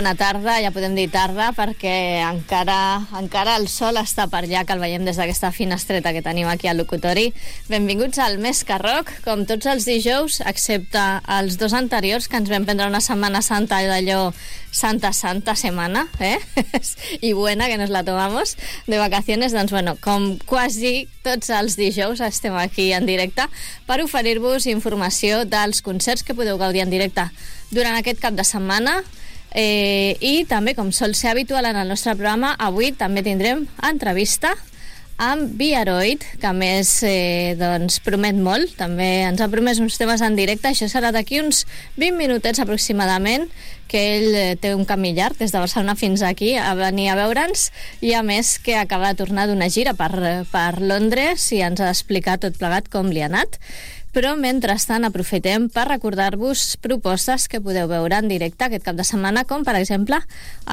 Bona tarda, ja podem dir tarda, perquè encara, encara el sol està per allà, que el veiem des d'aquesta finestreta que tenim aquí al locutori. Benvinguts al Més que Rock, com tots els dijous, excepte els dos anteriors, que ens vam prendre una Setmana Santa d'allò Santa Santa Setmana, eh? I buena, que nos la tomamos, de vacaciones. Doncs, bueno, com quasi tots els dijous estem aquí en directe per oferir-vos informació dels concerts que podeu gaudir en directe durant aquest cap de setmana Eh, I també, com sol ser habitual en el nostre programa, avui també tindrem entrevista amb Viaroid, que a més eh, doncs, promet molt, també ens ha promès uns temes en directe, això serà d'aquí uns 20 minutets aproximadament, que ell eh, té un camí llarg des de Barcelona fins aquí a venir a veure'ns. I a més que acaba de tornar d'una gira per, per Londres i ens ha explicat tot plegat com li ha anat però mentrestant aprofitem per recordar-vos propostes que podeu veure en directe aquest cap de setmana, com per exemple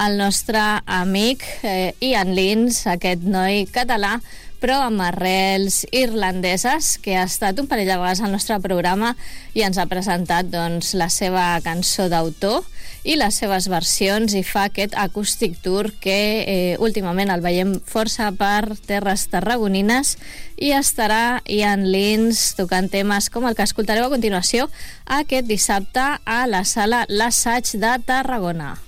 el nostre amic eh, Ian Lins, aquest noi català però amb arrels irlandeses, que ha estat un parell de vegades al nostre programa i ens ha presentat doncs, la seva cançó d'autor i les seves versions i fa aquest acústic tour que eh, últimament el veiem força per terres tarragonines i estarà Ian Lins tocant temes com el que escoltareu a continuació aquest dissabte a la sala L'Assaig de Tarragona.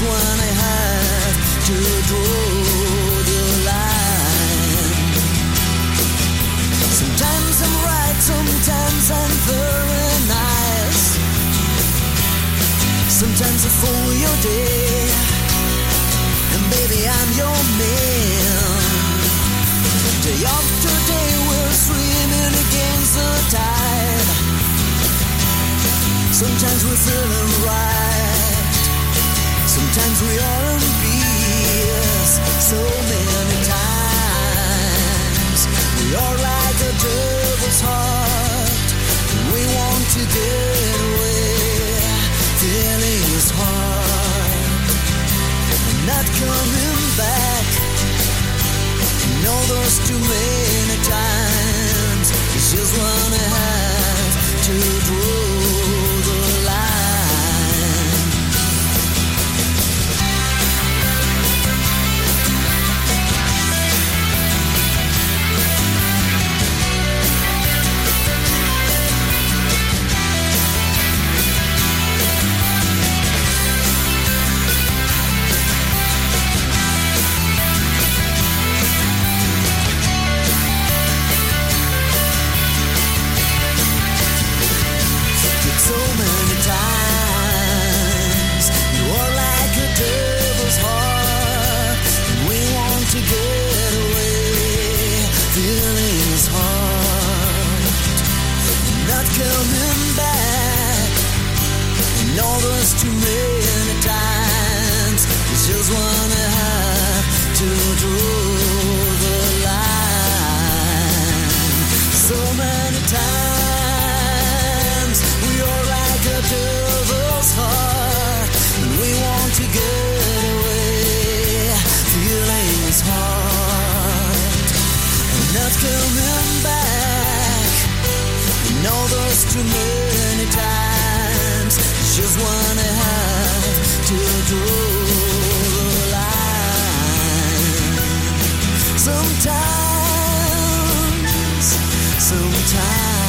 when I have to draw the line. Sometimes I'm right, sometimes I'm very nice. Sometimes I fool your day, and baby I'm your man. Day after day we're swimming against the tide. Sometimes we're feeling right. Sometimes we are so many times. We are like a heart, we want to get away. Hard, not coming back. Too many times, just wanna have to grow. too many times. Just wanna have to draw. to the line. Sometimes, sometimes.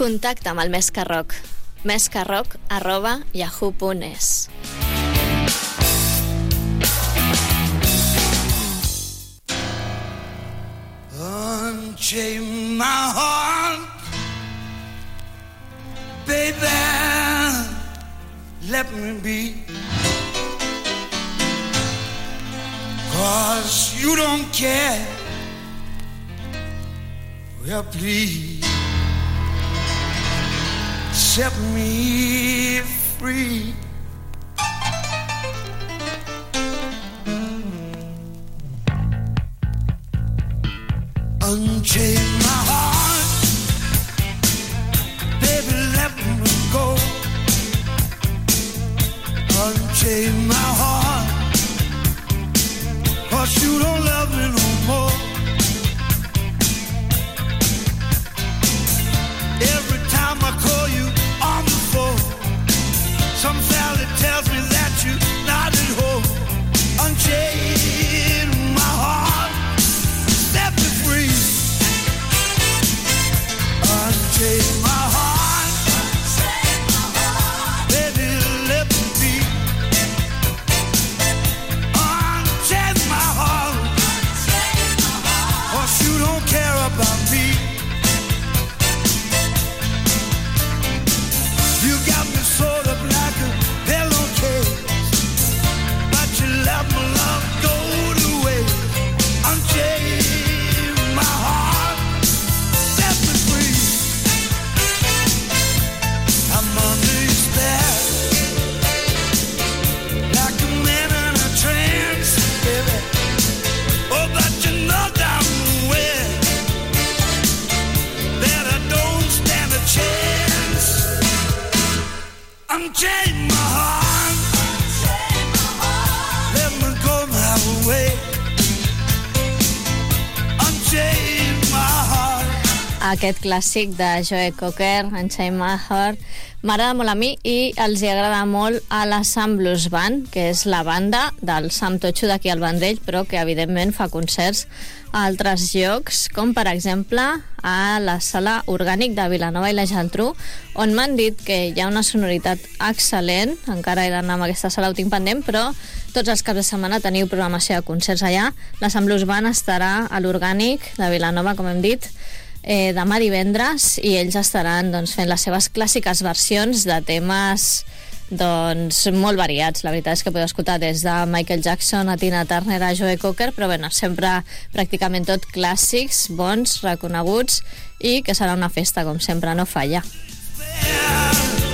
Contacta amb el Més que Més arroba yahoo.es. Let me be. Cause you don't care. Well please set me free. Unchain my heart, Unchain my heart, cause you don't love me no more. Every time I call you some fella tells me that you're not at home. Unchain Aquest clàssic de Joe Cocker, Unchain My Heart, m'agrada molt a mi i els hi agrada molt a la Sam Blues Band, que és la banda del Sam Totxo d'aquí al Vendrell, però que evidentment fa concerts a altres llocs, com per exemple a la sala orgànic de Vilanova i la Geltrú, on m'han dit que hi ha una sonoritat excel·lent, encara he d'anar amb aquesta sala, ho tinc pendent, però tots els caps de setmana teniu programació de concerts allà. La Sant Blues Band estarà a l'orgànic de Vilanova, com hem dit, eh, demà divendres i ells estaran doncs, fent les seves clàssiques versions de temes doncs, molt variats. La veritat és que podeu escoltar des de Michael Jackson a Tina Turner a Joe Cocker, però bueno, sempre pràcticament tot clàssics, bons, reconeguts i que serà una festa, com sempre, no falla. Just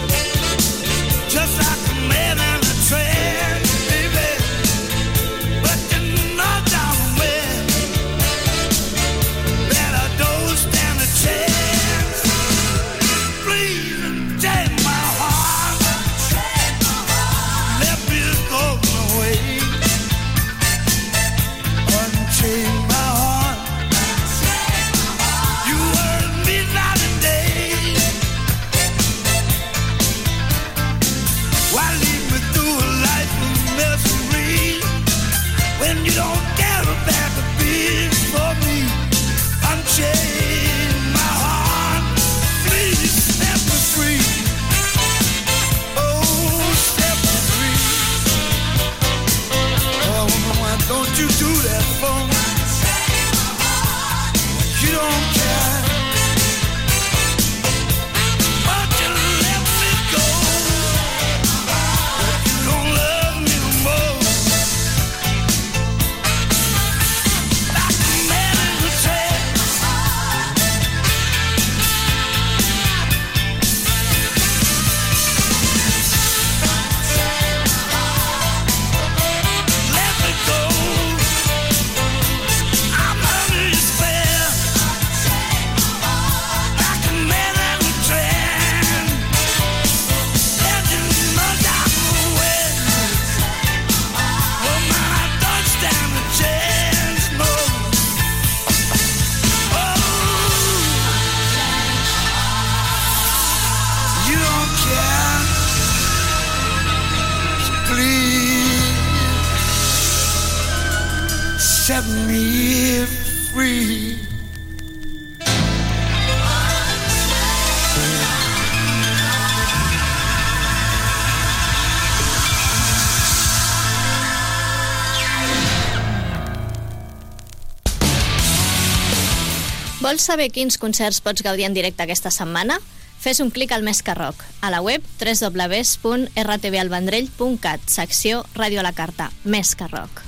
Vols saber quins concerts pots gaudir en directe aquesta setmana? Fes un clic al Més que Rock, a la web www.rtvalvendrell.cat, secció Ràdio a la Carta, Més que Rock.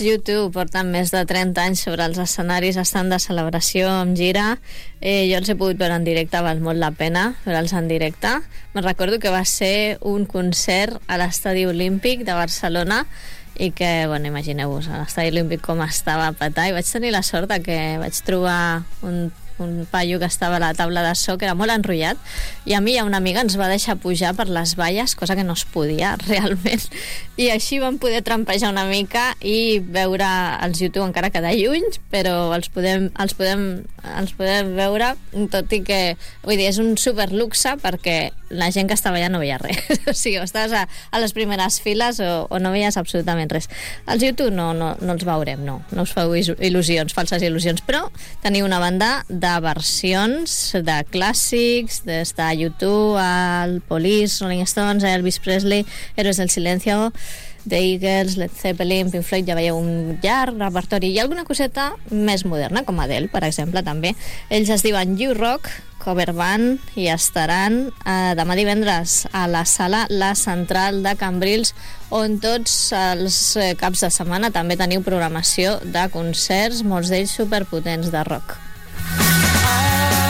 YouTube porten més de 30 anys sobre els escenaris, estan de celebració amb gira. Eh, jo els he pogut veure en directe, val molt la pena veure'ls en directe. Me recordo que va ser un concert a l'Estadi Olímpic de Barcelona i que, bueno, imagineu-vos, a l'Estadi Olímpic com estava a petar i vaig tenir la sort de que vaig trobar un un paio que estava a la taula de so que era molt enrotllat i a mi i a una amiga ens va deixar pujar per les valles cosa que no es podia realment. I així vam poder trampejar una mica i veure els YouTube encara que de lluny però els podem, els podem, els podem veure tot i que vull dir, és un super luxe perquè la gent que estava allà no veia res. O sigui, o estaves a, a les primeres files o, o no veies absolutament res. Els YouTube no, no, no els veurem no, no us feu il- il·lusions, falses il·lusions. Però teniu una banda de versions de clàssics des de YouTube al Police, Rolling Stones, Elvis Presley Héroes del Silencio The Eagles, Led Zeppelin, Pink Floyd, ja veieu un llarg repertori i alguna coseta més moderna, com Adele, per exemple, també. Ells es diuen You Rock, cover band, i estaran eh, demà divendres a la sala La Central de Cambrils, on tots els eh, caps de setmana també teniu programació de concerts, molts d'ells superpotents de rock. Míriam,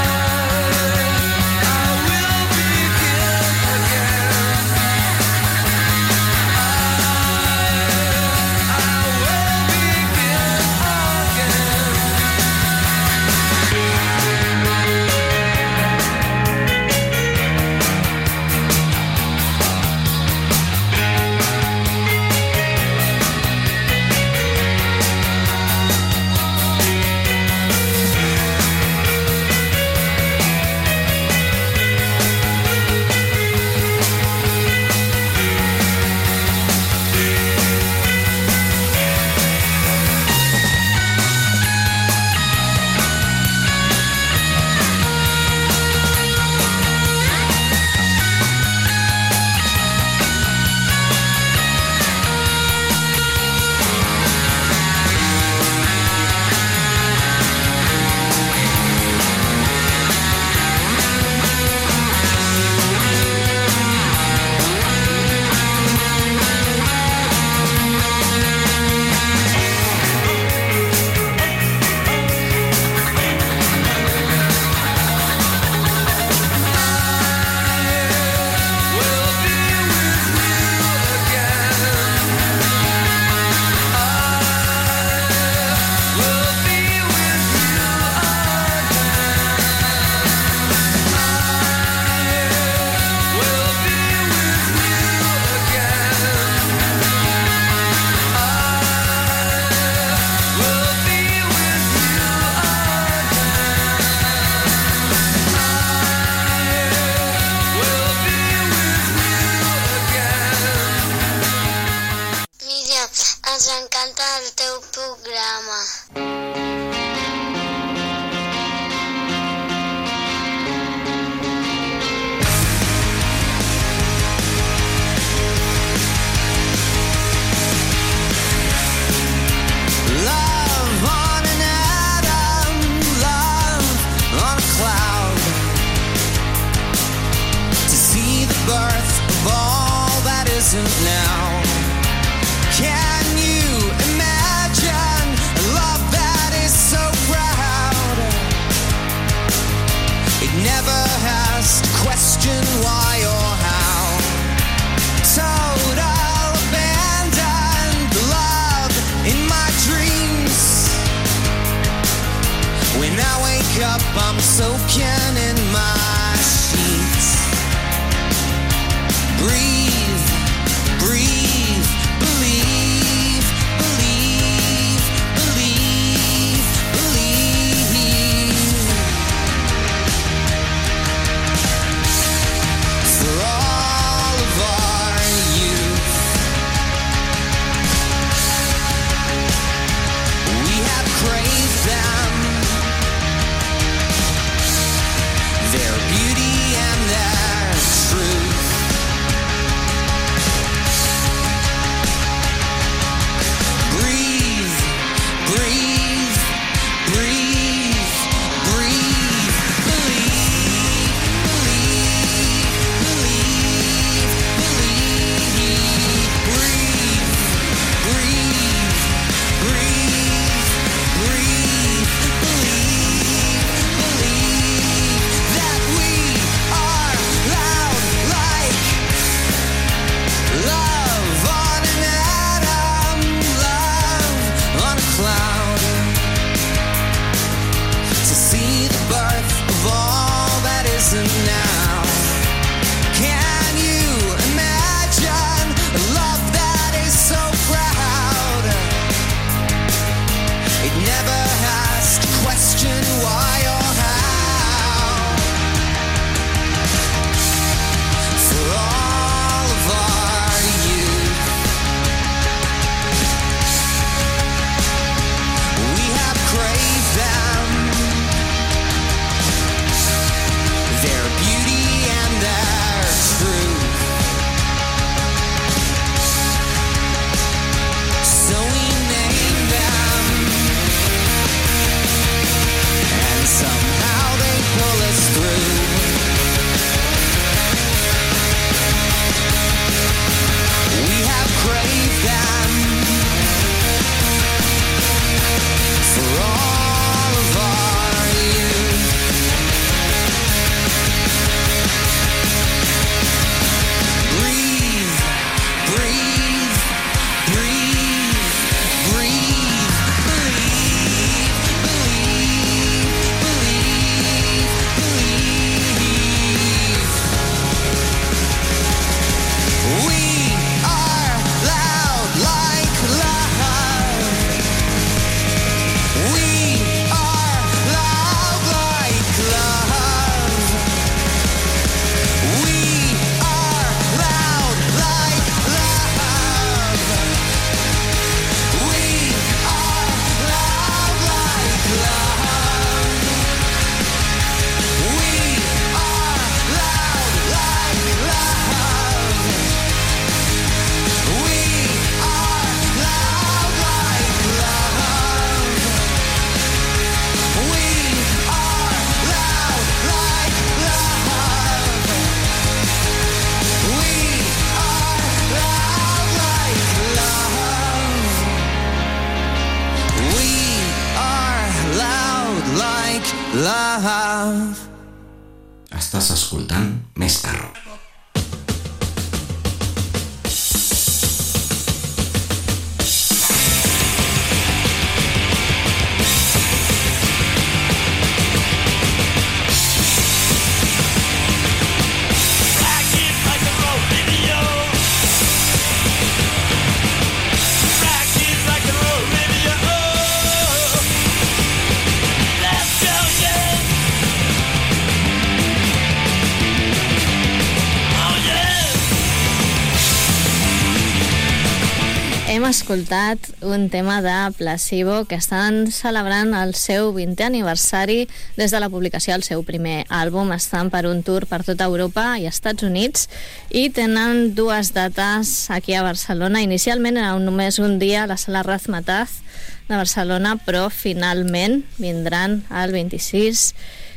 Hem escoltat un tema de Placebo que estan celebrant el seu 20è aniversari des de la publicació del seu primer àlbum. Estan per un tour per tota Europa i Estats Units i tenen dues dates aquí a Barcelona. Inicialment era només un dia a la sala Razmataz de Barcelona, però finalment vindran el 26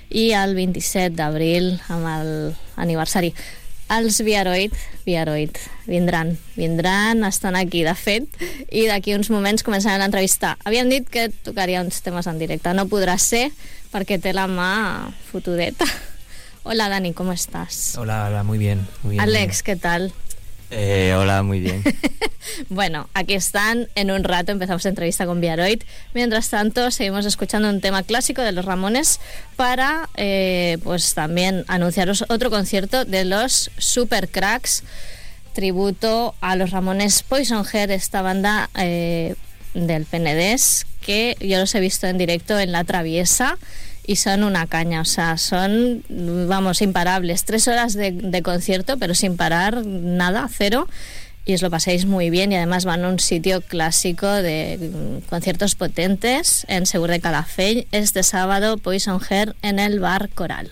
i el 27 d'abril amb l'aniversari els Viaroid, Viaroid, vindran, vindran, estan aquí, de fet, i d'aquí uns moments començarem l'entrevista. Havíem dit que tocaria uns temes en directe, no podrà ser perquè té la mà fotudeta. Hola Dani, ¿cómo estás? Hola, hola, muy bien. Muy bien Alex, ¿qué tal? Eh, hola, muy bien. Bueno, aquí están. En un rato empezamos la entrevista con Viaroid. Mientras tanto, seguimos escuchando un tema clásico de los Ramones para, eh, pues también anunciaros otro concierto de los Super Cracks, tributo a los Ramones Poison Head, esta banda eh, del Penedés, que yo los he visto en directo en La Traviesa y son una caña, o sea, son, vamos, imparables. Tres horas de, de concierto, pero sin parar nada, cero. Y os lo paséis muy bien y además van a un sitio clásico de mm, conciertos potentes en Segur de Calafell este sábado Poison Hair en el Bar Coral.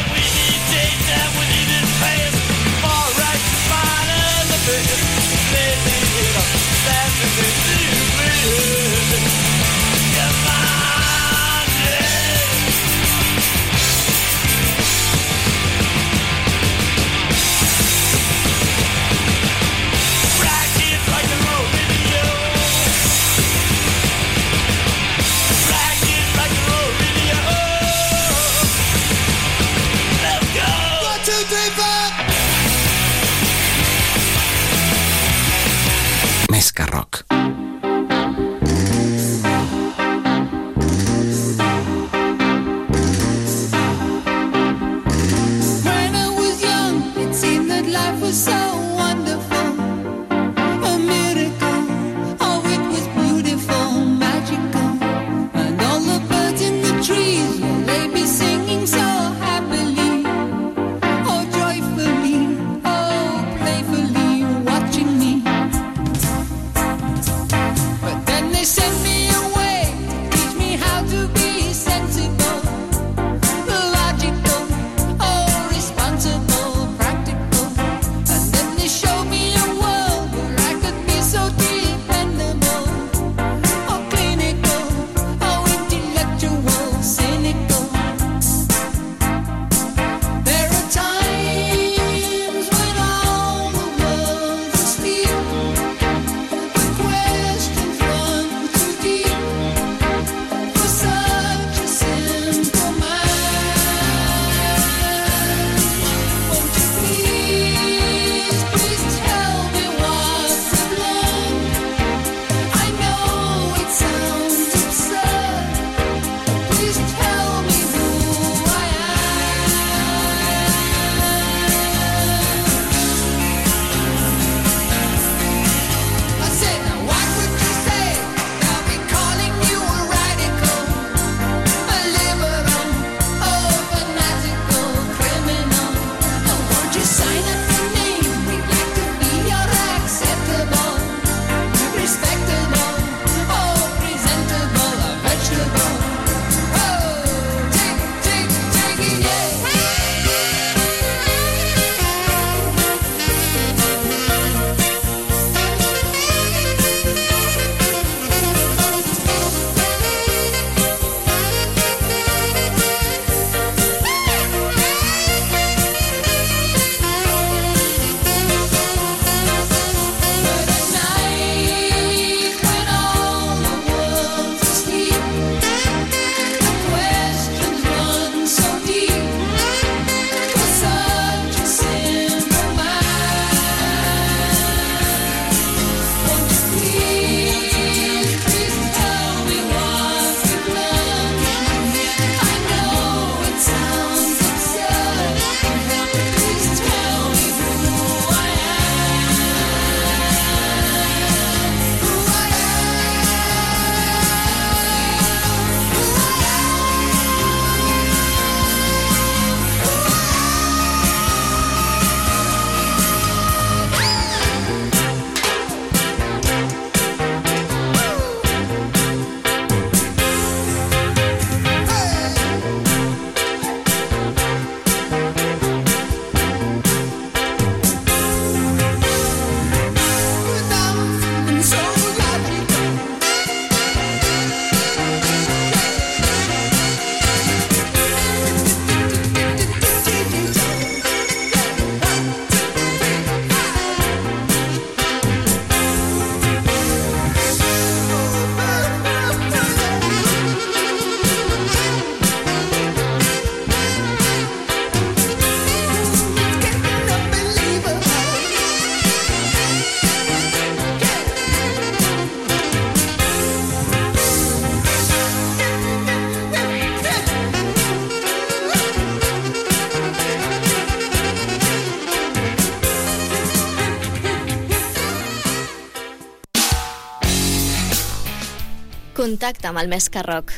contacte amb el Més que Rock.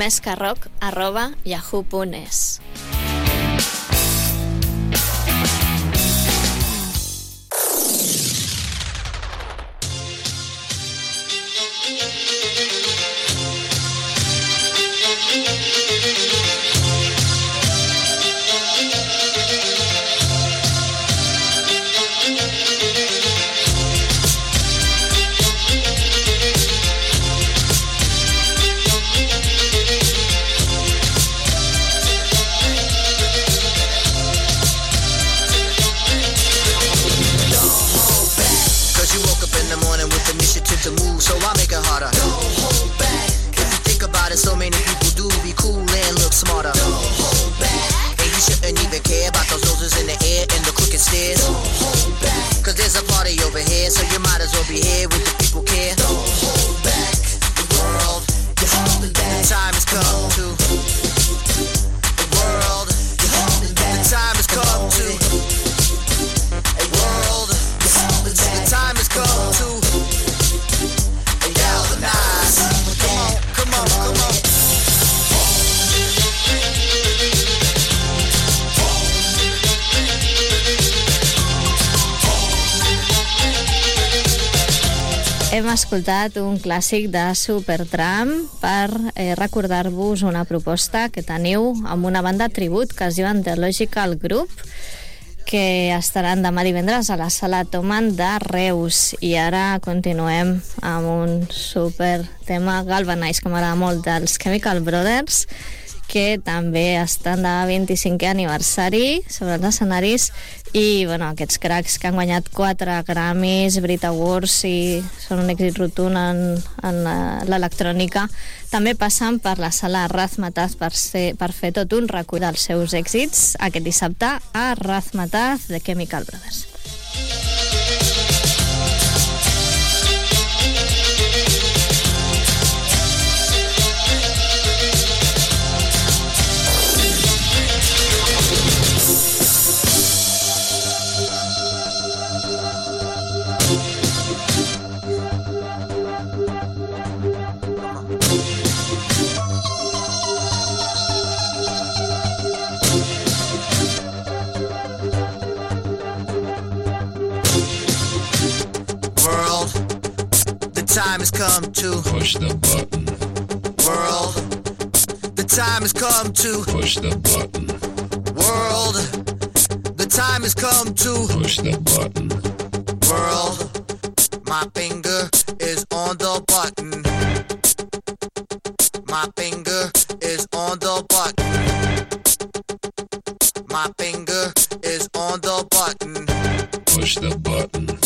mescarroc arroba yahoo.es. escoltat un clàssic de Supertramp per eh, recordar-vos una proposta que teniu amb una banda tribut que es The Logical Group que estaran demà divendres a la sala Toman de Reus. I ara continuem amb un super tema Galvanize, que m'agrada molt, dels Chemical Brothers que també estan de 25è aniversari sobre els escenaris i bueno, aquests cracs que han guanyat 4 Grammys, Brit Awards i són un èxit rotund en, en eh, l'electrònica també passen per la sala Razmataz per, ser, per fer tot un recull dels seus èxits aquest dissabte a Razmataz de Chemical Brothers. Time has come to Push the button. world. The time has come to Push the button. world. The time has come to Push the button. world. My finger is on the button. My finger is on the button. My finger is on the button. Push the button.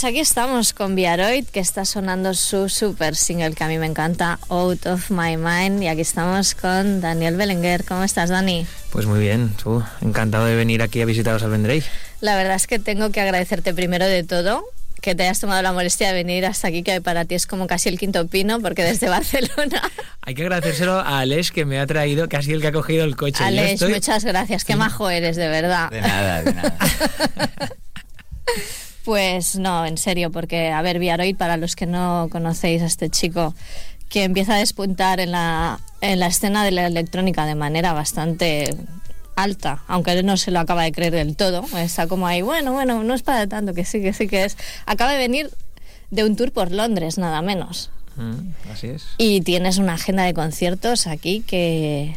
Pues aquí estamos con Viaroid, que está sonando su super single que a mí me encanta, Out of My Mind. Y aquí estamos con Daniel Belenguer. ¿Cómo estás, Dani? Pues muy bien, tú. Encantado de venir aquí a visitaros al Vendrell. La verdad es que tengo que agradecerte primero de todo que te hayas tomado la molestia de venir hasta aquí, que para ti es como casi el quinto pino, porque desde Barcelona. Hay que agradecérselo a Alex que me ha traído, casi el que ha cogido el coche. Alex, estoy- muchas gracias. Qué majo eres, de verdad. De nada, de nada. Pues no, en serio, porque, a ver, Viaroid, para los que no conocéis a este chico, que empieza a despuntar en la, en la escena de la electrónica de manera bastante alta, aunque él no se lo acaba de creer del todo, está como ahí, bueno, bueno, no es para tanto, que sí, que sí que es. Acaba de venir de un tour por Londres, nada menos. Mm, Así es. Y tienes una agenda de conciertos aquí que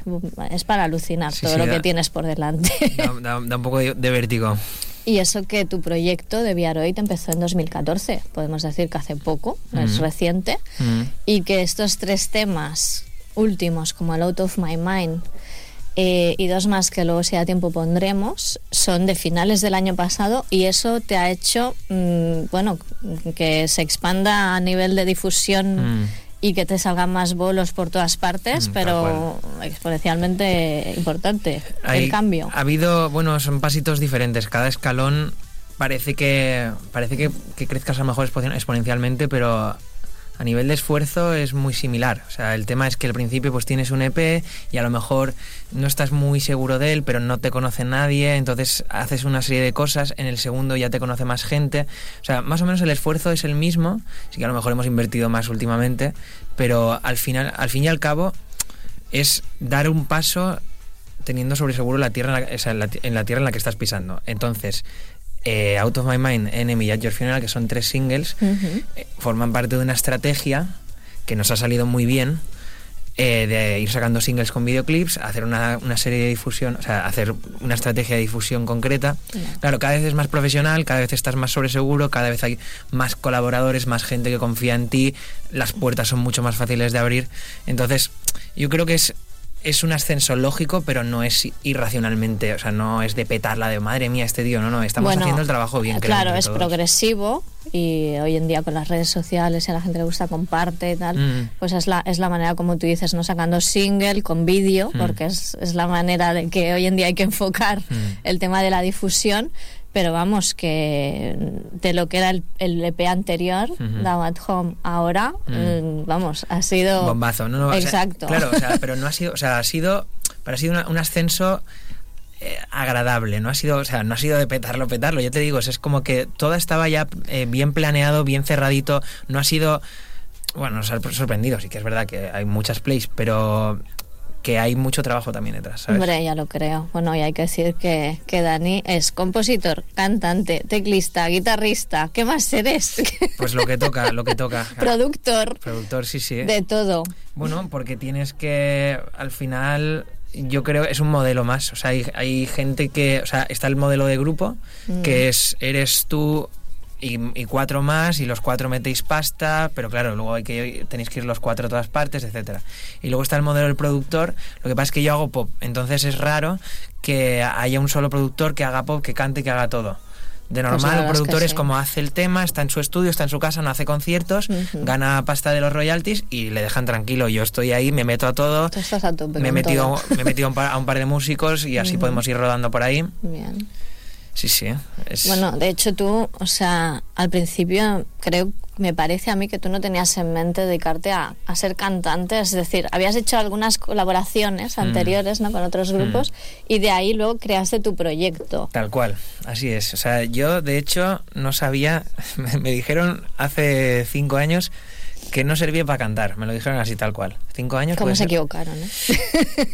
es para alucinar Sí, todo sí, lo da- que tienes por delante. Da, da- da un poco de, de vértigo. Y eso que tu proyecto de Viaroid empezó en 2014, podemos decir que hace poco, es Ujú. reciente, Mm. y que estos tres temas últimos, como el Out of My Mind, eh, y dos más que luego si da tiempo pondremos, son de finales del año pasado y eso te ha hecho, mm, bueno, que se expanda a nivel de difusión Mm. Y que te salgan más bolos por todas partes, Mm, pero exponencialmente importante Hay- el cambio. Ha habido, bueno, son pasitos diferentes. Cada escalón parece que parece que, que crezcas a lo mejor expo- exponencialmente, pero a nivel de esfuerzo es muy similar. O sea, el tema es que al principio pues tienes un EP y a lo mejor no estás muy seguro de él, pero no te conoce nadie, entonces haces una serie de cosas, en el segundo ya te conoce más gente. O sea, más o menos el esfuerzo es el mismo, sí que a lo mejor hemos invertido más últimamente, pero al final, al fin y al cabo, es dar un paso teniendo sobre seguro la tierra en la, en la tierra en la que estás pisando. Entonces, eh, Out of My Mind, Enemy y At Your Funeral, que son tres singles, eh, forman parte de una estrategia que nos ha salido muy bien eh, de ir sacando singles con videoclips, hacer una, una serie de difusión, o sea, hacer una estrategia de difusión concreta. Claro, cada vez es más profesional, cada vez estás más sobre seguro, cada vez hay más colaboradores, más gente que confía en ti, las puertas son mucho más fáciles de abrir. Entonces, yo creo que es es un ascenso lógico, pero no es irracionalmente, o sea, no es de petarla de madre mía este tío, no, no, estamos Bueno, haciendo el trabajo bien. Claro, es todos. progresivo y hoy en día con las redes sociales y a la gente le gusta comparte y tal, Mm. pues es la, es la manera como tú dices, no sacando single con vídeo, Mm. porque es, es la manera de que hoy en día hay que enfocar Mm. el tema de la difusión. Pero vamos, que de lo que era el, el EP anterior, Ujú. Down at Home, ahora, Mm. mm, vamos, ha sido... bombazo, no, no, o sea, Exacto. claro, o sea, pero no ha sido, o sea, ha sido, pero ha sido una- un ascenso eh, agradable, no ha sido, o sea, no ha sido de petarlo, petarlo, ya te digo, es, es como que todo estaba ya eh, bien planeado, bien cerradito, no ha sido, bueno, nos ha sorprendido, sí que es verdad que hay muchas plays, pero que hay mucho trabajo también detrás, ¿sabes? Hombre, ya lo creo. Bueno, y hay que decir que, que Dani es compositor, cantante, teclista, guitarrista. ¿Qué más eres? Pues lo que toca, lo que toca. Productor, Productor, sí, sí. de todo. Bueno, porque tienes que, al final, yo creo es un modelo más. O sea, hay, hay gente que, o sea, está el modelo de grupo, Mm. que es, eres tú y, y cuatro más, y los cuatro metéis pasta, pero claro, luego hay que, tenéis que ir los cuatro a todas partes, etcétera. Y luego está el modelo del productor, lo que pasa es que yo hago pop, entonces es raro que haya un solo productor que haga pop, que cante, que haga todo. De Pues normal, el verdad es que productor es sí. como hace el tema, está en su estudio, está en su casa, no hace conciertos, Ujú. gana pasta de los royalties y le dejan tranquilo. Yo estoy ahí, me meto a todo, Tú estás a tope me he metido, todo. me he metido a un par, a un par de músicos y así Ujú. podemos ir rodando por ahí. Bien. Sí, sí. es- Bueno, de hecho tú, o sea, al principio creo, me parece a mí que tú no tenías en mente dedicarte a, a ser cantante, es decir, habías hecho algunas colaboraciones Mm. anteriores ¿no? con otros grupos y de ahí luego creaste tu proyecto. Tal cual, así es. O sea, yo de hecho no sabía, me, me dijeron hace cinco años que no servía para cantar, me lo dijeron así tal cual. Cinco años. ¿Cómo se ser? equivocaron? eh?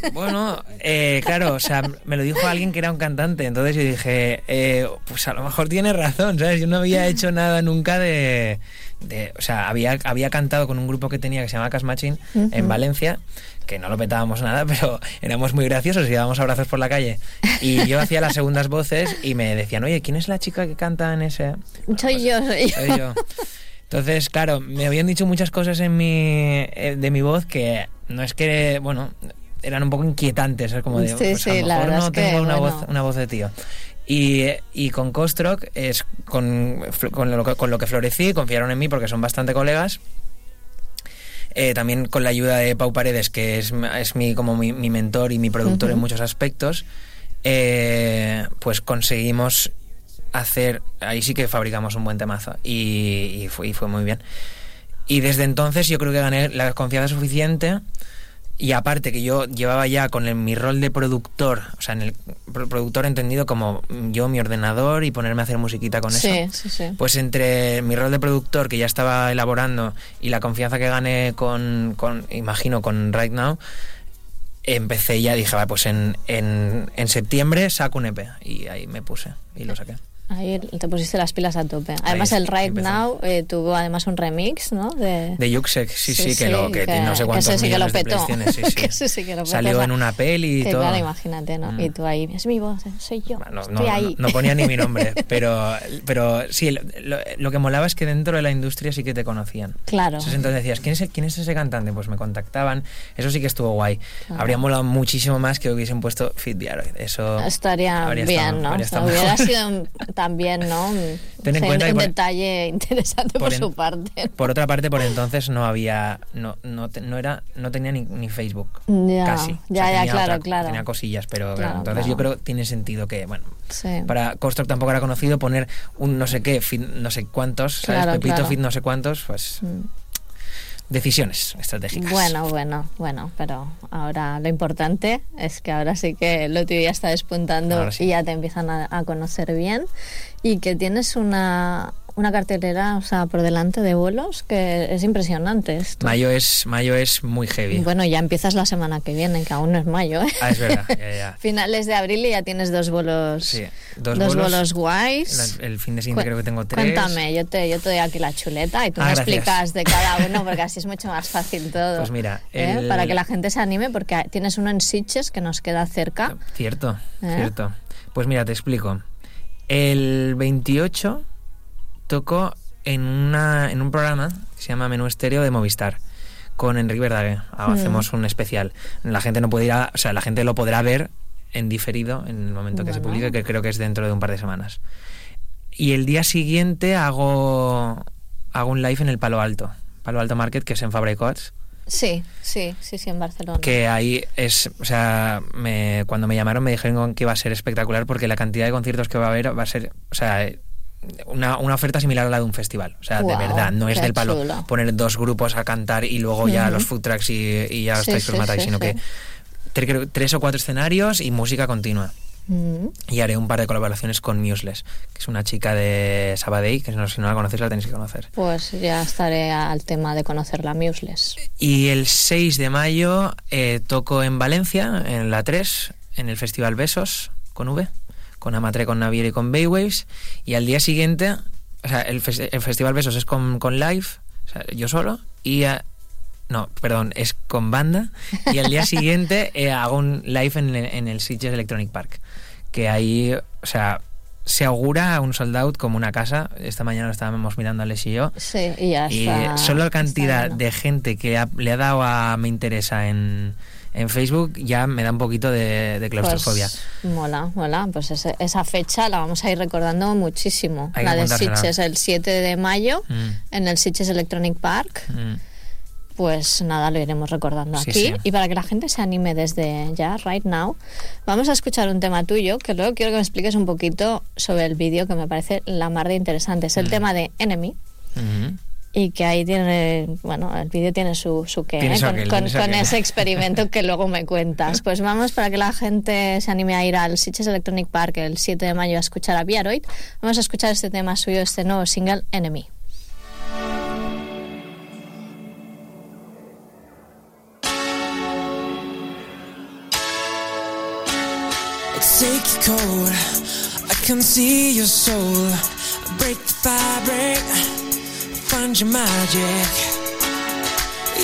Bueno, eh, claro, o sea, me lo dijo alguien que era un cantante, entonces yo dije, eh, pues a lo mejor tiene razón, ¿sabes? Yo no había hecho nada nunca de... de- o sea, había, había cantado con un grupo que tenía que se llama Cash Machine Ujú. en Valencia, que no lo petábamos nada, pero éramos muy graciosos y dábamos abrazos por la calle. Y yo hacía las segundas voces y me decían, oye, ¿quién es la chica que canta en ese...? Soy yo, soy yo. Soy yo. Entonces, claro, me habían dicho muchas cosas en mi, eh, de mi voz que no es que, bueno, eran un poco inquietantes, es como de, Sí, pues a lo la mejor no que, tengo una, bueno. voz, una voz de tío. Y, y con Kostrock es con, con, lo, que- con lo que florecí, confiaron en mí porque son bastante colegas. Eh, también con la ayuda de Pau Paredes, que es, es mi, como mi, mi mentor y mi productor en Ujú. muchos aspectos, eh, pues conseguimos hacer, ahí sí que fabricamos un buen temazo y, y fue, y fue muy bien. Y desde entonces yo creo que gané la confianza suficiente y aparte que yo llevaba ya con el- mi rol de productor, o sea, en el pro- productor entendido como yo mi ordenador y ponerme a hacer musiquita con Sí, eso. sí, sí. Pues entre mi rol de productor que ya estaba elaborando y la confianza que gané con, con imagino, con Right Now, empecé ya, dije, va, pues en, en, en septiembre saco un EP. Y ahí me puse y lo saqué. Ahí te pusiste las pilas a tope. Además, Ahí el Right. Now eh, tuvo además un remix, ¿no? De, De Yuxek, sí, sí, que, lo, que, que- no sé cuántos sí que lo de sí, sí. Que ese sí que lo petó, Salió en una peli y todo. claro, imagínate, ¿no? Mm. Y tú ahí, es mi voz, soy yo, No, estoy no, ahí. no- no ponía ni mi nombre, pero, pero sí, lo, que molaba es que dentro de la industria sí que te conocían. Claro. Entonces, entonces decías, ¿quién es, el- ¿quién es ese cantante? Pues me contactaban. Eso sí que estuvo guay. Claro. Habría molado muchísimo más que hubiesen puesto Fit. Eso Estaría bien, estado- ¿no? habría O sea, estado hubiera sido un- también, ¿no? Un, Ten en cuenta un por- detalle interesante por, su parte. Por otra parte, por entonces no había, no, no, no era, no tenía ni, ni Facebook. Ya, casi. O ya, sea, ya, tenía claro, otra- claro. Tenía cosillas, pero Claro, claro, entonces claro. yo creo que tiene sentido que, bueno, Sí. para Kostok tampoco era conocido poner un no sé qué, fit no sé cuántos, ¿sabes? Pepito fit no sé cuántos, pues Mm. Decisiones estratégicas. Bueno, bueno, bueno, pero ahora lo importante es que ahora sí que lo tuyo ya está despuntando sí. y ya te empiezan a, a conocer bien y que tienes una, una cartelera, o sea, por delante de vuelos que es impresionante esto. Mayo es, mayo es muy heavy. Bueno, ya empiezas la semana que viene, que aún no es mayo, ¿eh? Ah, es verdad, ya, ya. Finales de abril y ya tienes dos vuelos, Sí, dos bolos guays. La- el fin de siguiente Cu- creo que tengo tres. Cuéntame, yo te, yo te doy aquí la chuleta y tú Ah, me gracias. explicas de cada uno porque así es mucho más fácil todo. Pues mira, ¿eh? el- Para que la gente se anime porque tienes uno en Sitges que nos queda cerca. Cierto, ¿Eh? cierto. Pues mira, te explico. El 28 tocó en, una, en un programa que se llama Menú Estéreo de Movistar con Enrique Verdaguer. Ah, Mm. Hacemos un especial. La gente no a- o sea, la gente lo podrá ver en diferido en el momento que se Bueno. publique, que creo que es dentro de un par de semanas. Y el día siguiente hago, hago un live en el Palo Alto, Palo Alto Market, que es en Fabra y Coats. Sí, sí, sí, sí, en Barcelona. Que ahí es, o sea, me, cuando me llamaron me dijeron que iba a ser espectacular porque la cantidad de conciertos que va a haber va a ser, o sea, una, una oferta similar a la de un festival. O sea, de verdad, no es del palo chulo. poner dos grupos a cantar y luego ya los food trucks y, y ya os Sí, os sí, matáis, sí, sino que tre- tres o cuatro escenarios y música continua. Y haré un par de colaboraciones con Museless, que es una chica de Sabadell, que no, si no la conocéis la tenéis que conocer. Pues ya estaré al tema de conocer la Museless. Y el 6 de mayo eh, toco en Valencia, en la 3, en el Festival Besos, con V, con Amatre, con Navier y con Bayways. Y al día siguiente, o sea, el, el Festival Besos es con, con live, o sea, yo solo, y... a- no, perdón, es con banda. Y al día siguiente eh, hago un live en, el- en el Sitges Electronic Park. Que ahí, o sea, se augura un sold out como una casa. Esta mañana lo estábamos mirando Alex y yo. Sí, y ya Y está. solo la cantidad de gente que ha- le ha dado a me interesa en, en Facebook ya me da un poquito de, de claustrofobia. Pues, mola, mola. Pues ese- esa fecha la vamos a ir recordando muchísimo. Hay la de. Sitges el 7 de mayo Mm, en el Sitges Electronic Park. mm. Pues nada, lo iremos recordando Sí, aquí. sí. Y para que la gente se anime desde ya, right now, vamos a escuchar un tema tuyo que luego quiero que me expliques un poquito sobre el vídeo que me parece la mar de interesante. Es el Mm. tema de Enemy. Ujú. Y que ahí tiene, bueno, el vídeo tiene su, su qué, ¿eh? con, aquel, con- con ese experimento que luego me cuentas. Pues vamos, para que la gente se anime a ir al Sitges Electronic Park el 7 de mayo a escuchar a Biaroid, vamos a escuchar este tema suyo, este nuevo single, Enemy. Take your cold, I can see your soul. Break the fabric, your magic.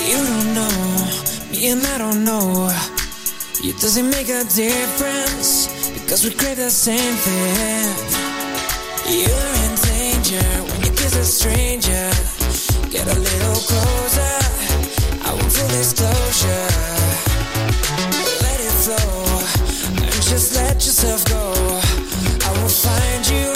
You don't know me, and I don't know. It doesn't make a difference because we crave the same thing. You're in danger when you kiss a stranger. Get a little closer. I want full disclosure. Let it flow and just let yourself go. I will find blurry.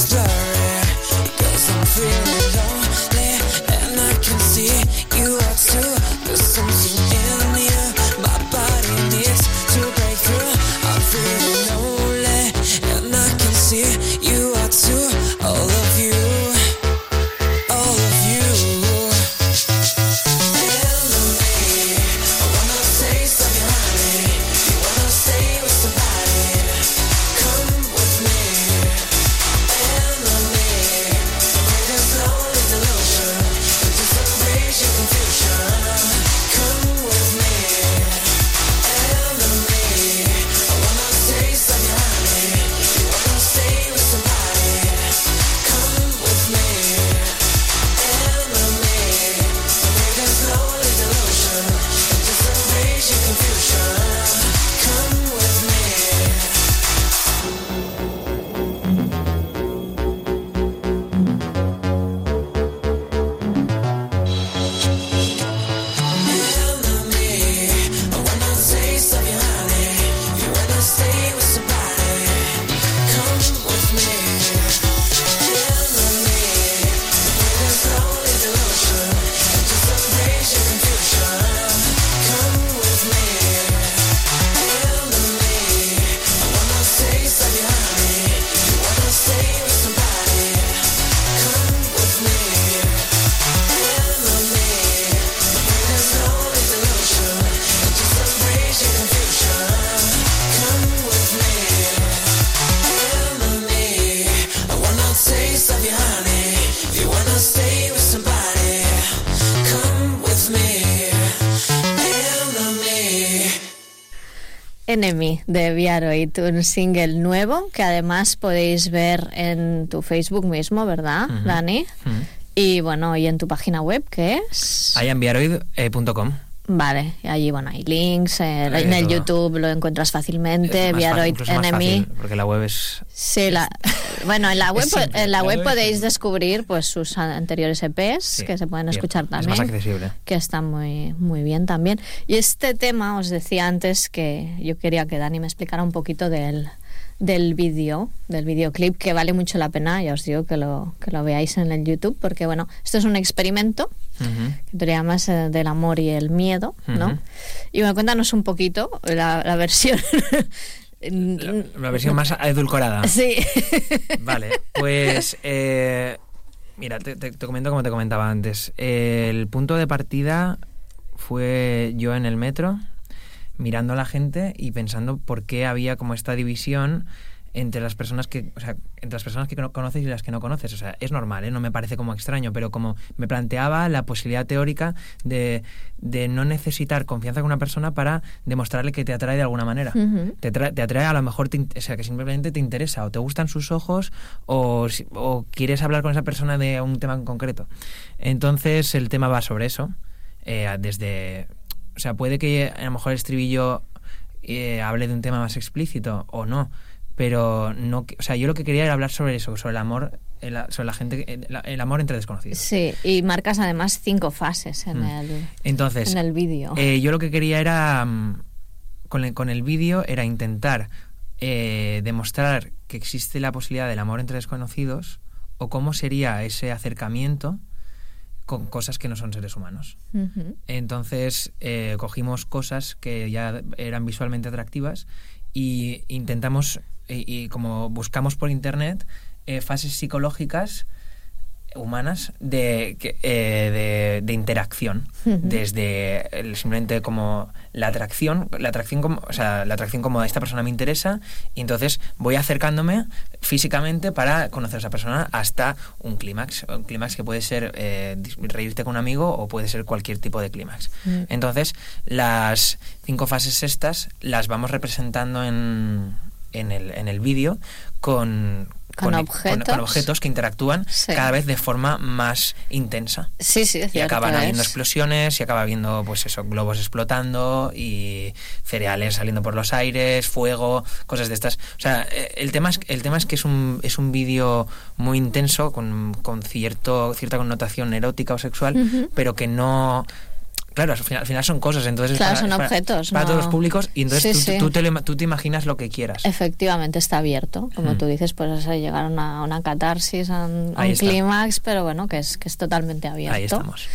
strong. Enemy de Viaroid, un single nuevo que además podéis ver en tu Facebook mismo, ¿verdad, Dani? Y bueno, y en tu página web, que es... iambiaroid.com. Vale, allí bueno, hay links, eh, en el. YouTube lo encuentras fácilmente, Es Viaroid Enemy. fácil, porque la web es... Sí, la, bueno, en la web, Es en la web es podéis descubrir pues sus anteriores EPs Sí, que se pueden bien, escuchar es también. más accesible. Que está muy, muy bien también. Y este tema, os decía antes que yo quería que Dani me explicara un poquito del, del vídeo, del videoclip, que vale mucho la pena, ya os digo que lo, que lo veáis en el YouTube, porque bueno, esto es un experimento Que llamas eh, del amor y el miedo, ¿no? Y bueno, cuéntanos un poquito la, la versión. La, la versión más edulcorada. Sí. Vale, pues eh, mira, te, te- te comento como te comentaba antes. El punto de partida fue yo en el metro, mirando a la gente y pensando por qué había como esta división entre las personas que, o sea, entre las personas que cono- conoces y las que no conoces. O sea, es normal, ¿eh? no me parece como extraño, pero como me planteaba la posibilidad teórica de, de no necesitar confianza con una persona para demostrarle que te atrae de alguna manera. Te, tra- te atrae, a lo mejor, te o sea, que simplemente te interesa, o te gustan sus ojos, o quieres hablar con esa persona de un tema en concreto. Entonces, el tema va sobre eso. eh, desde. O sea, puede que a lo mejor el estribillo eh, hable de un tema más explícito o no, pero no. O sea, yo lo que quería era hablar sobre eso, sobre el amor, el, sobre la gente, el, el amor entre desconocidos. Sí, y marcas además cinco fases en Mm. el, Entonces, en el vídeo. eh, yo lo que quería era, mm, con el, con el vídeo, era intentar eh, demostrar que existe la posibilidad del amor entre desconocidos o cómo sería ese acercamiento con cosas que no son seres humanos. Entonces eh, cogimos cosas que ya eran visualmente atractivas y intentamos, y, y como buscamos por internet, eh, fases psicológicas humanas de, eh, de, de interacción. Desde el- simplemente como la atracción la atracción como o sea la atracción como esta persona me interesa y entonces voy acercándome físicamente para conocer a esa persona hasta un clímax. Un clímax que puede ser eh, reírte con un amigo o puede ser cualquier tipo de clímax. Mm. entonces las cinco fases estas las vamos representando en en el, en el vídeo con, Con objetos. con objetos que interactúan Sí. cada vez de forma más intensa. Sí, sí, es Y acaban habiendo es. explosiones, y acaba habiendo, pues eso, globos explotando y cereales saliendo por los aires, fuego, cosas de estas. O sea, eh, el tema es, el tema es que es un, es un vídeo muy intenso, con, con cierto, cierta connotación erótica o sexual, pero que no. Claro, al final, al final son cosas, entonces es Claro, para, son para- objetos, para no- todos los públicos y entonces Sí, tú, sí. tú te, lo- tú te imaginas lo que quieras. Efectivamente está abierto, como Mm. tú dices, pues llegar a una, una catarsis, a un, un clímax, pero bueno, que es, que es totalmente abierto. Ahí estamos.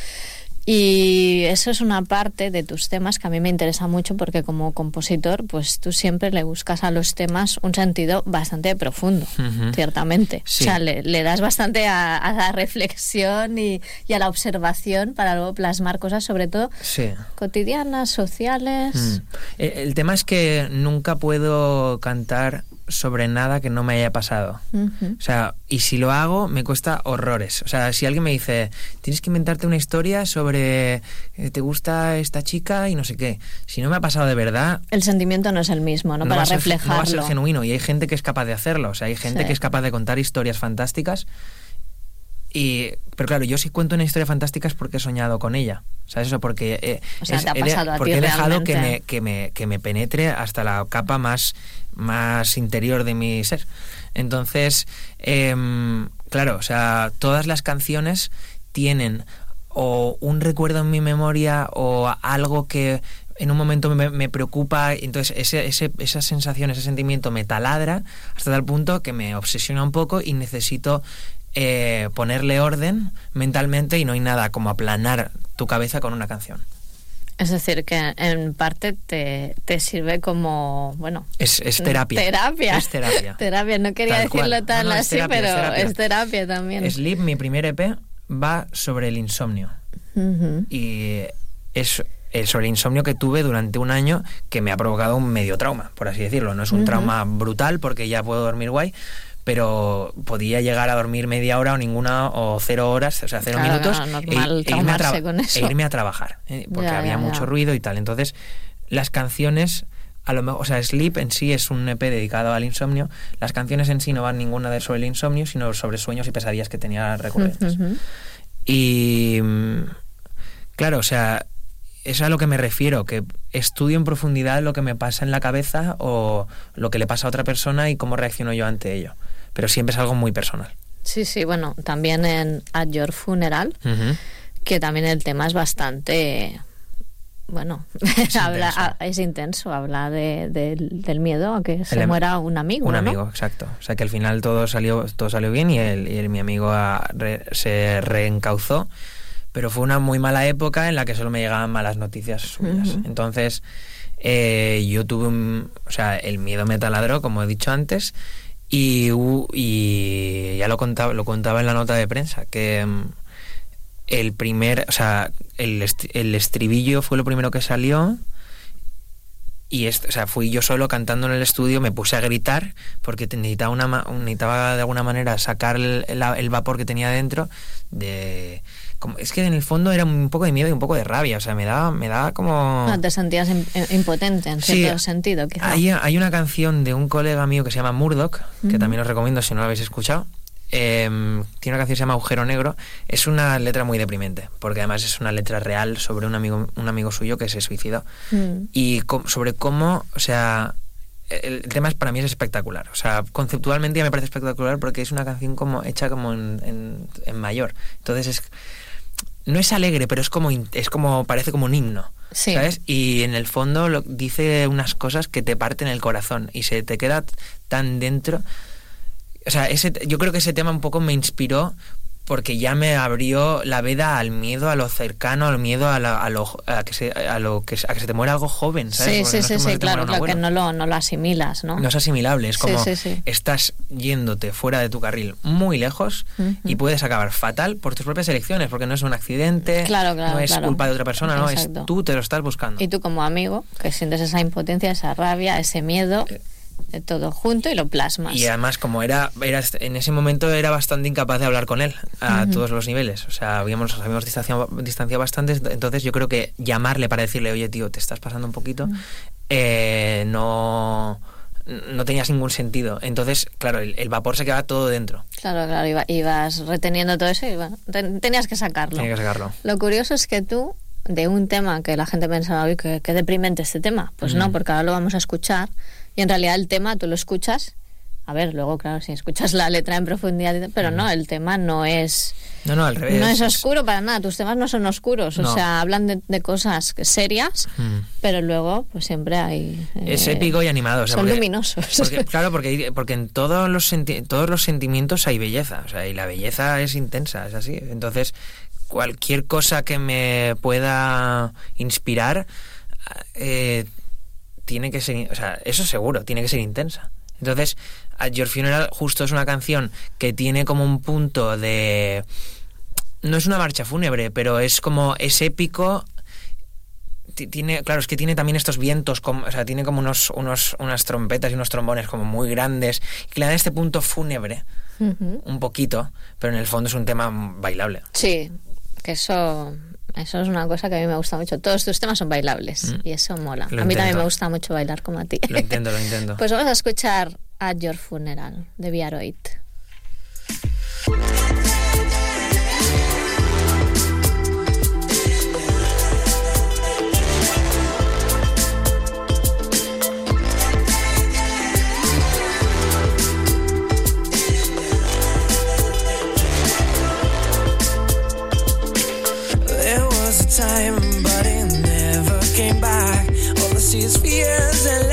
Y eso es una parte de tus temas que a mí me interesa mucho porque como compositor, pues tú siempre le buscas a los temas un sentido bastante profundo, ciertamente. Sí. O sea, le, le das bastante a, a la reflexión y, y a la observación para luego plasmar cosas, sobre todo Sí. cotidianas, sociales. Mm. Eh, El tema es que nunca puedo cantar sobre nada que no me haya pasado. O sea, y si lo hago, me cuesta horrores. O sea, si alguien me dice, tienes que inventarte una historia sobre eh, te gusta esta chica y no sé qué. Si no me ha pasado de verdad, El sentimiento no es el mismo, ¿no? para a ser, reflejarlo. no va a ser genuino. Y hay gente que es capaz de hacerlo. O sea, hay gente Sí. que es capaz de contar historias fantásticas. Y, pero claro, yo sí cuento una historia fantástica es porque he soñado con ella. ¿Sabes? Eso porque, eh, O sea, es- te ha he porque he dejado que me, que, me, que me penetre hasta la capa más, más interior de mi ser. Entonces, em, claro, o sea, todas las canciones tienen o un recuerdo en mi memoria o algo que en un momento me, me preocupa, entonces ese, ese, esa sensación, ese sentimiento me taladra hasta tal punto que me obsesiona un poco y necesito eh, ponerle orden mentalmente y no hay nada como aplanar tu cabeza con una canción. Es decir, que en parte te, te sirve como, bueno... Es, es terapia. Terapia. Es terapia. terapia, no quería Tal cual. decirlo tan No, no, es así, terapia, pero es terapia. es terapia también. Sleep, mi primer EP, va sobre el insomnio. Y es eh, sobre el insomnio que tuve durante un año que me ha provocado un medio trauma, por así decirlo. No es un trauma brutal porque ya puedo dormir guay, pero podía llegar a dormir media hora o ninguna o cero horas, o sea, cero Claro, minutos e- normal e, irme a traumarse traba- con eso. e irme a trabajar, eh, porque Ya, había ya, mucho ya. ruido y tal. Entonces, las canciones a lo mejor, o sea, Sleep en sí es un EP dedicado al insomnio. Las canciones en sí no van ninguna de sobre el insomnio, sino sobre sueños y pesadillas que tenía recurrentes. Y mm, claro, o sea, es a lo que me refiero, que estudio en profundidad lo que me pasa en la cabeza o lo que le pasa a otra persona y cómo reacciono yo ante ello. Pero siempre es algo muy personal. Sí, sí, bueno, también en At Your Funeral, Ujú. que también el tema es bastante... Bueno, habla, intenso. a- es intenso, habla de- del- del miedo a que se El em- muera un amigo, Un ¿no? amigo, exacto. O sea que al final todo salió, todo salió bien y, el, y el- mi amigo ah, re- se reencauzó. Pero fue una muy mala época en la que solo me llegaban malas noticias suyas. Ujú. Entonces, eh, yo tuve un. O sea, el miedo me taladró, como he dicho antes. Y, y ya lo contaba, lo contaba en la nota de prensa, que mm, el primer. O sea, el, el estribillo fue lo primero que salió. Y o sea, fui yo solo cantando en el estudio, me puse a gritar porque necesitaba, una, necesitaba de alguna manera sacar el, el- el vapor que tenía dentro. De, como, es que en el fondo era un poco de miedo y un poco de rabia, o sea, me daba, me daba como... No, te sentías im- impotente en Sí, cierto sentido. Hay, hay una canción de un colega mío que se llama Murdoch, que también os recomiendo si no la habéis escuchado. Em, tiene una canción que se llama Agujero Negro. Es una letra muy deprimente, porque además es una letra real sobre un amigo, un amigo suyo que se suicidó. Mm. Y sobre cómo, o sea, el, el tema es, para mí es espectacular. O sea, conceptualmente ya me parece espectacular porque es una canción como hecha como en, en- en mayor. Entonces es no es alegre, pero es como es como parece como un himno. Sí. ¿Sabes? Y en el fondo lo, dice unas cosas que te parten el corazón y se te queda tan dentro. O sea, ese, yo creo que ese tema un poco me inspiró porque ya me abrió la veda al miedo a lo cercano, al miedo a, la- a lo, a que se, a lo que, se- a que se te muera algo joven, ¿sabes? Sí, Porque sí, no sí, sí, claro, claro, que no lo, no lo asimilas, ¿no? No es asimilable, es como sí, sí. estás yéndote fuera de tu carril muy lejos y puedes acabar fatal por tus propias elecciones, porque no es un accidente, Claro, claro, no es culpa de otra persona, no, Exacto. es tú te lo estás buscando. Y tú como amigo, que sientes esa impotencia, esa rabia, ese miedo, eh, todo junto y lo plasmas. Y además, como era, era en ese momento era bastante incapaz de hablar con él a todos los niveles. O sea, habíamos, nos habíamos distanciado, distanciado bastante. Entonces, yo creo que llamarle para decirle, oye, tío, te estás pasando un poquito, eh, no, no tenías ningún sentido. Entonces, claro, el, el vapor se quedaba todo dentro. Claro, claro, iba- ibas reteniendo todo eso y bueno, ten- tenías que sacarlo. Tenía que sacarlo. Lo curioso es que tú, de un tema que la gente pensaba, uy, qué, deprimente este tema. Pues no, porque ahora lo vamos a escuchar y en realidad el tema tú lo escuchas A ver, luego, claro, si escuchas la letra en profundidad, pero no, el tema no es... No, no, al revés. No es oscuro para nada, tus temas no son oscuros, o sea, hablan de, de cosas serias, Mm. pero luego pues siempre hay... Es eh, épico y animado. o sea, son porque- luminosos. porque- claro, porque, porque en todos los, senti- todos los sentimientos hay belleza. O sea, y la belleza es intensa, es así. Entonces, cualquier cosa que me pueda inspirar, eh, tiene que ser. O sea, eso seguro, tiene que ser intensa. Entonces, At Your Funeral justo es una canción que tiene como un punto de. No es una marcha fúnebre, pero es como. Es épico ti- tiene, claro, es que tiene también estos vientos, como, o sea, tiene como unos, unos, unas trompetas y unos trombones como muy grandes, que le dan este punto fúnebre, un poquito, pero en el fondo es un tema bailable. Sí, que eso, eso es una cosa que a mí me gusta mucho. Todos tus temas son bailables Mm. y eso mola. Lo a mí también me gusta mucho bailar como a ti. Lo intento, lo intento. Pues vamos a escuchar At Your Funeral de Viaroid. His fears. and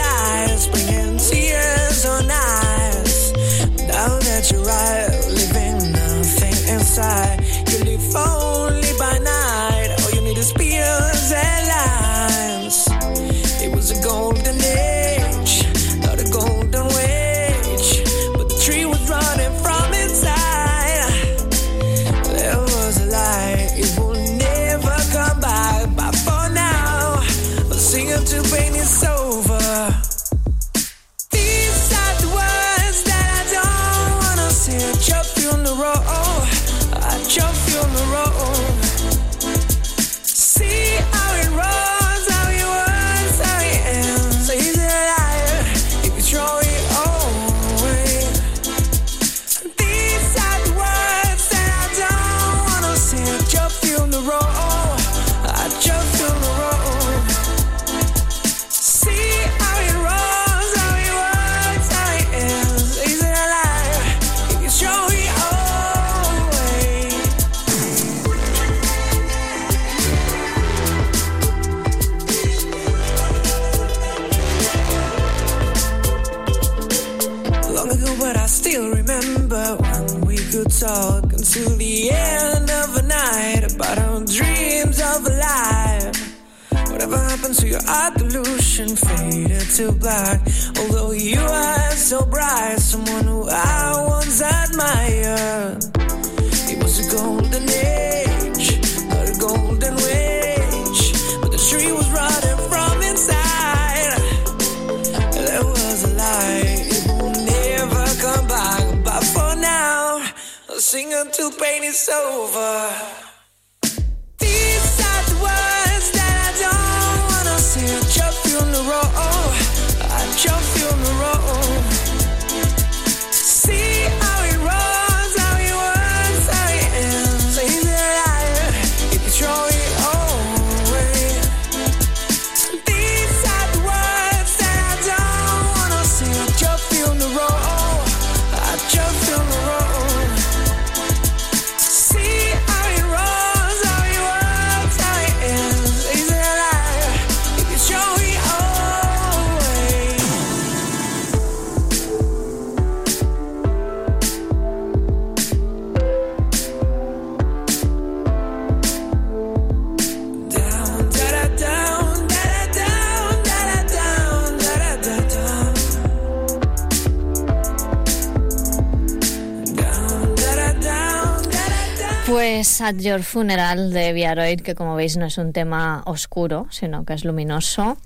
At Your Funeral de Viaroid, que como veis no es un tema oscuro, sino que es luminoso.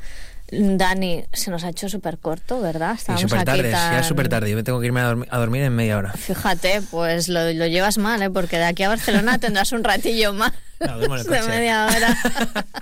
Dani, se nos ha hecho súper corto, ¿verdad? Y Estábamos súper tarde, aquí ya tan- es súper tarde. Yo me tengo que irme a, dormi- a dormir en media hora. Fíjate, pues lo, lo llevas mal, ¿eh? Porque de aquí a Barcelona tendrás un ratillo más No, de media hora.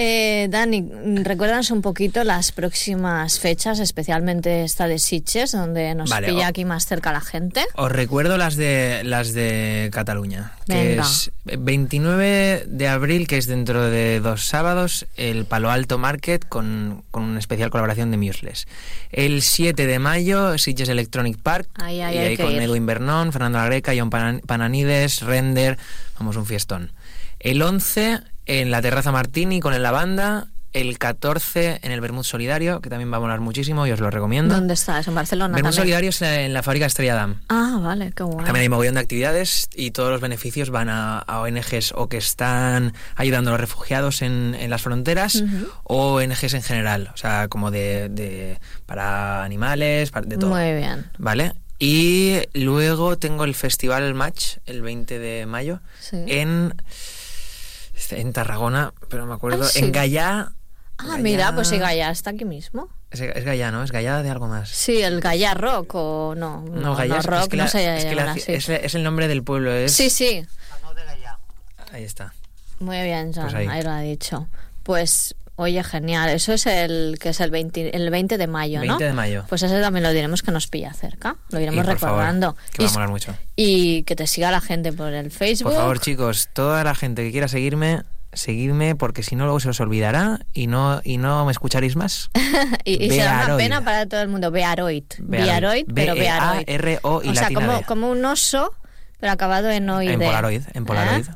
Eh, Dani, recuérdanos un poquito las próximas fechas, especialmente esta de Sitges, donde nos Vale, pilla aquí más cerca la gente. Os recuerdo las de las de Cataluña, que es 29 de abril, que es dentro de dos sábados, el Palo Alto Market con, con una especial colaboración de Museless. El 7 de mayo, Sitges Electronic Park, Ahí, ahí y ahí con. Edwin Bernón, Fernando La Greca, John Panan- Pananides, Render, vamos, un fiestón. El 11 en la Terraza Martini con el Lavanda, el 14 en el Bermud Solidario, que también va a molar muchísimo y os lo recomiendo. ¿Dónde estás? ¿En Barcelona Bermud? Solidario es en la fábrica Estrella Damm. Ah, vale, qué guay. También hay mogollón de actividades y todos los beneficios van a, a ONGs o que están ayudando a los refugiados en, en las fronteras Ujú. o ONGs en general, o sea, como de, de- para animales, para- de todo. Muy bien. ¿Vale? Y luego tengo el Festival Match el 20 de mayo Sí. en en Tarragona, pero no me acuerdo, Ah, sí. en Gallá. Ah, mira, pues si Gallá está aquí mismo. Es, es Gallá, ¿no? Es Gallá de algo más. Sí, el Gallá Rock o no. No, Gallá es- rock, es que no la- se es que llama la- así. es, es el nombre del pueblo, es... Sí, sí. Ahí está. Muy bien, John, Pues ahí. ahí. lo ha dicho. Pues, oye, genial. Eso es el que es el 20, el 20 de mayo, 20 ¿no? de mayo. Pues ese también lo diremos que nos pilla cerca. Lo iremos Y, por favor, recordando. que va a y, molar mucho. y que te siga la gente por el Facebook. Por favor, chicos, toda la gente que quiera seguirme, seguidme porque si no luego se os olvidará y no y no me escucharéis más. y, y será una pena para todo el mundo. Bearoid. Bearoid. Pero Bearoid. B-E-A-R-O y o sea, como, como un oso, pero acabado en oide. En Polaroid, en Polaroid. ¿Eh?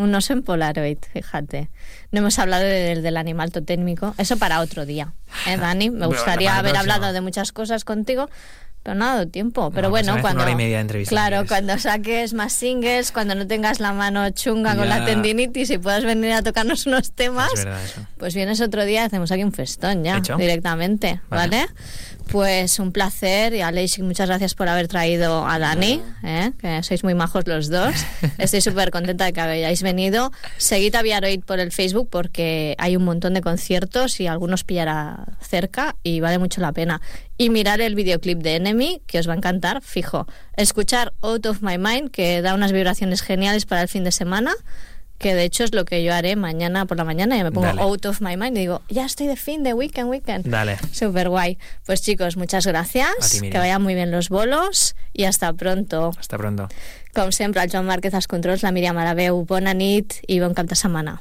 Un oso en Polaroid, fíjate. No hemos hablado del, del animal totémico. Eso para otro día. ¿Eh, Dani? Me gustaría haber hablado de muchas cosas contigo, pero no ha dado tiempo. Pero No, pues bueno, vez cuando. una hora y media de entrevista, claro, cuando saques más singles, cuando no tengas la mano chunga con la tendinitis y puedas venir a tocarnos unos temas. Es verdad eso. Pues vienes otro día y hacemos aquí un festón ya, directamente, Vale. ¿vale? Pues un placer y Aleix, muchas gracias por haber traído a Dani, ¿eh? que sois muy majos los dos. Estoy súper contenta de que hayáis venido. Seguid a Viaroid por el Facebook porque hay un montón de conciertos y algunos pillará cerca y vale mucho la pena. Y mirar el videoclip de Enemy, que os va a encantar, fijo. Escuchar Out of My Mind, que da unas vibraciones geniales para el fin de semana que de hecho es lo que yo haré mañana por la mañana y me pongo Dale. out of my mind y digo, ya estoy de fin, de weekend, weekend. Dale. Súper guay. Pues chicos, muchas gracias, ti, Miriam. que vayan muy bien los bolos y hasta pronto. Hasta pronto. Com sempre, el Joan Márquez als controls, la Míriam Arabeu, bona nit i bon cap de setmana.